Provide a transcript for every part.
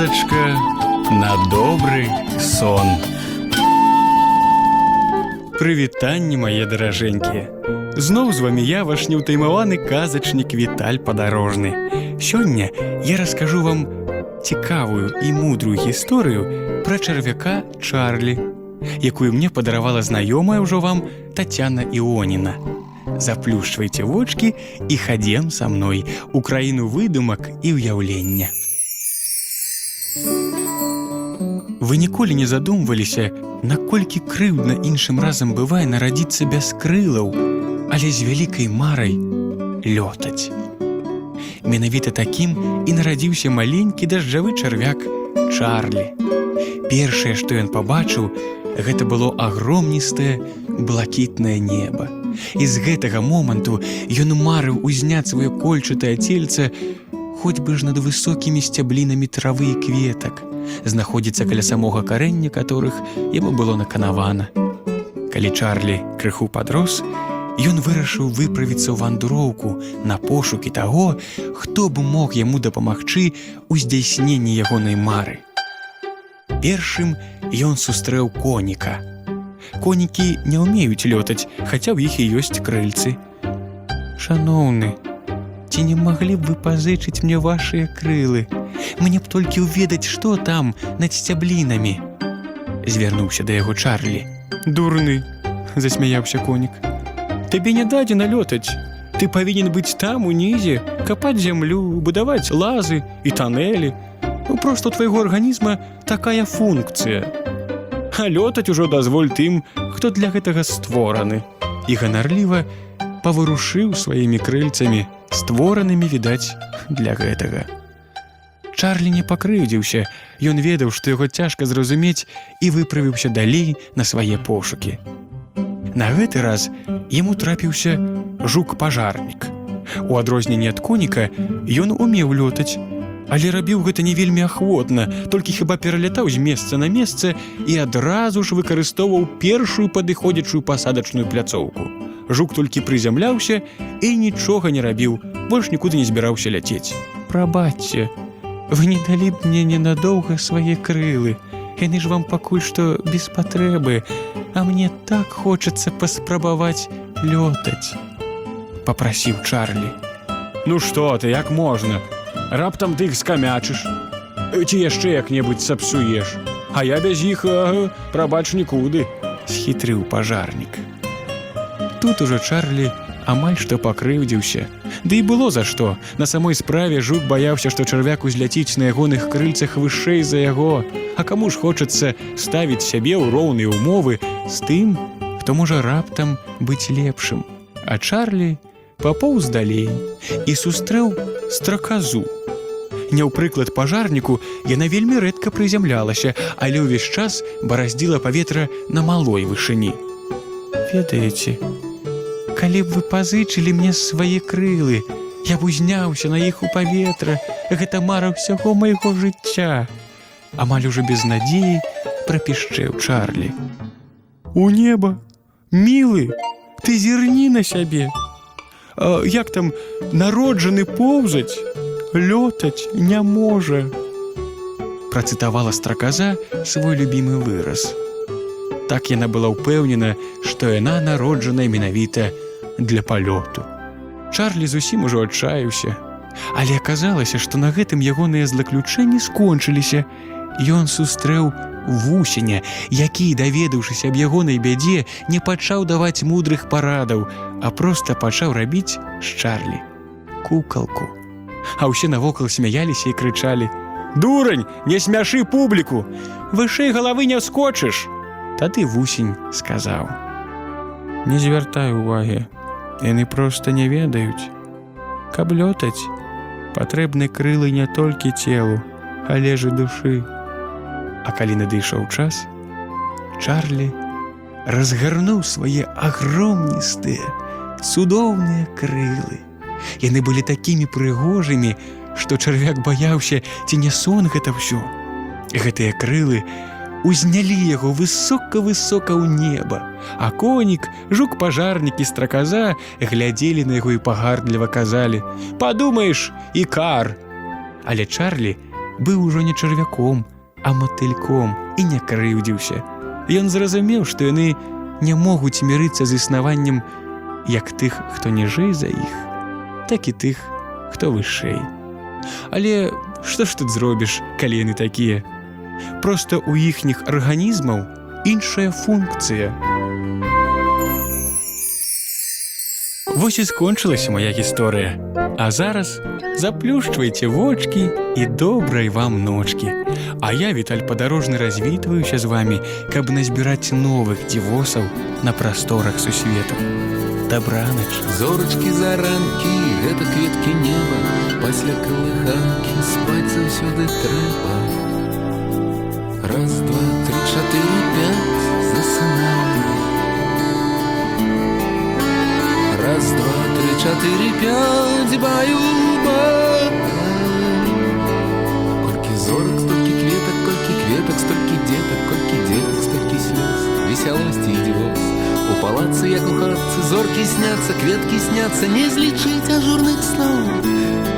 Казачка на добры сон. Прывітанні мае даражэнькія. Зноў з вамі я ваш неўтаймаваны казачнік Віталь падарожны. Сёння я раскажу вам цікавую і мудрую гісторыю пра чарвяка Чарлі, якую мне падаравала знаёмая ўжо вам Тацяна Іоніна. Заплюшчвайце вочки і хадзем са мной у краіну выдумак і ўяўлення. Вы ніколі не задумваліся, наколькі крыўдна іншым разам бывае нарадзіцца без крылаў, але з вялікай марай лётаць. Менавіта такім і нарадзіўся маленькі дажджавы чарвяк Чарлі. Першае, што ён пабачыў, гэта было агромністае блакітнае неба. І з гэтага моманту ён марыў узняць сваё кольчатае цельце, хоць бы ж над высокімі сцяблінамі травы і кветак, знаходзіцца каля самога карэння которых яму было наканавана. Калі Чарлі крыху падрос, ён вырашыў выправіцца ў вандроўку на пошукі таго, хто бы мог яму дапамагчы ў здзяйсненні ягонай мары. Першым ён сустрэў коніка. Конікі не ўмеюць лётаць, хаця ў іх і ёсць крыльцы. Шаноўны, ці не маглі б вы пазычыць мне вашыя крылы? Мне б толькі ўведаць, што там над сцяблінамі. Звярнуўся да яго Чарлі. Дурны, засмяяўся конік. Табе не дадзена лётаць. Ты павінен быць там унізе, капаць зямлю, будаваць лазы і танэлі. Ну, просто у твайго арганізма такая функцыя. А лётаць ужо дазволь тым, хто для гэтага створаны. І ганарліва паварушыў сваімі крыльцамі, створанымі відаць для гэтага. Чарлі не пакрыўдзіўся, Ён ведаў, што яго цяжка зразумець і выправіўся далей на свае пошукі. На гэты раз яму трапіўся жук-пажарнік. У адрозненне ад коніка ён умеў лётаць, але рабіў гэта не вельмі ахвотна, толькі хіба пералятаў з месца на месца і адразу ж выкарыстоўваў першую падыходзячую пасадачную пляцоўку. Жук толькі прызямляўся і нічога не рабіў, больш нікуды не збіраўся ляцець. Прабачце, вы не далі б мне ненадоўга свае крылы. Яны ж вам пакуль што без патрэбы, а мне так хочацца паспрабаваць лётаць. Папрасіў Чарлі. Ну што ты, як можна? Раптам ты іх скамячыш. Ці яшчэ як-небудзь сапсуеш. А я без іх ага, прабач нікуды, схітрыў пажарнік. Тут ужо Чарлі амаль што пакрыўдзіўся. Ды і было за што. На самой справе жук баяўся, што чарвяк узляціць на ягоных крыльцах вышэй за яго. А каму ж хочацца ставіць сябе ў роўныя умовы з тым, хто можа раптам быць лепшым. А Чарлі папоўз далей і сустрэў страказу. Не ў прыклад пажарніку яна вельмі рэдка прызямлялася, але ўвесь час бараздзіла паветра на малой вышыні. Ведаеце, калі б вы пазычылі мне свае крылы, я б узняўся на іх у паветра, гэта мара ўсяго майго жыцця. Амаль ужо без надзеі прапішчэў Чарлі. У неба, мілы, ты зірні на сябе. А, як там народжаны поўзаць, лётаць не можа. Працытавала страказа свой любімы выраз. Так яна была ўпэўнена, што яна народжаная менавіта для палёту. Чарлі зусім ужо адчаяўся, але аказалася, што на гэтым ягоныя злаключэнні скончыліся. Ён сустрэў вусеня, які, даведаўшыся аб ягонай бядзе, не пачаў даваць мудрых парадаў, а проста пачаў рабіць з Чарлі кукалку. А ўсе навокал смяяліся і крычалі: « Дурань, не смяшы публіку! Вышэй галавы не скочыш! Тады вусень сказаў: « Не звяртай увагі, яны проста не ведаюць. Каб лётаць, патрэбны крылы не толькі целу, але ж і душы. А калі надышоў час, Чарлі разгарнуў свае агромністыя, цудоўныя крылы. Яны былі такімі прыгожымі, што чарвяк баяўся, ці не сон гэта ўсё. Гэтыя крылы узнялі яго высока-высока ў неба, А конік, жук пажарнік і страказа глядзелі на яго і пагардліва казалі: « Падумаеш, і кар! Але Чарлі быў ужо не чарвяком, а матыльком і не крыўдзіўся. Ён зразумеў, што яны не могуць мірыцца з існаваннем як тых, хто ніжэй за іх, так і тых, хто вышэй. Але што ж тут зробіш, калі яны такія? Проста ў іхніх арганізмаў іншая функцыя. Вось і скончылася моя гісторыя. А зараз заплюшчвайце вочки і добрай вам ночкі. А я, Віталь падарожны развітваюся з вами, каб назбіраць новых дзівосаў на прасторах сусвету. Дабранач. Зорачкі заранкі, гэта кветкі неба, пасля калыханкі спаць заўсёды трэба. Пять, баю-ба. Колькі зорак, столькі кветак, колькі кветак, столькі дзетак, колькі дзетак, столькі слёз, весялосці і дзівоз. У палацы, як у хатцы, зоркі сняцца, кветкі сняцца, не злічыць ажурных сноў.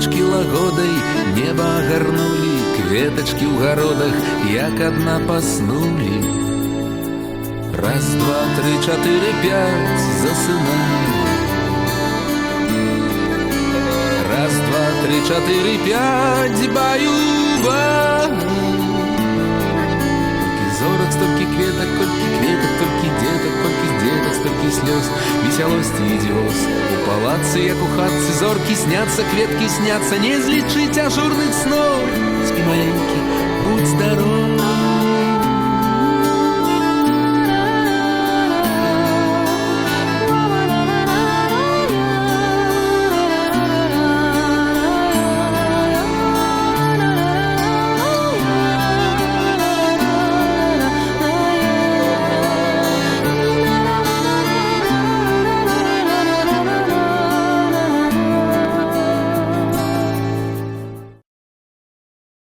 Зорачкі лагодай неба агарнулі, кветачкі ў гародах, як адна паснулі. Раз, два, три, чатыры, пять, засынаем. Раз, два, три, чатыры, пять, баю-ба. Колькі слёз, весялосці і дзёз. У палацы, як у хатцы, зоркі сняцца, кветкі сняцца, не злічыць ажурных сноў. Спі маленькі, будь здоров.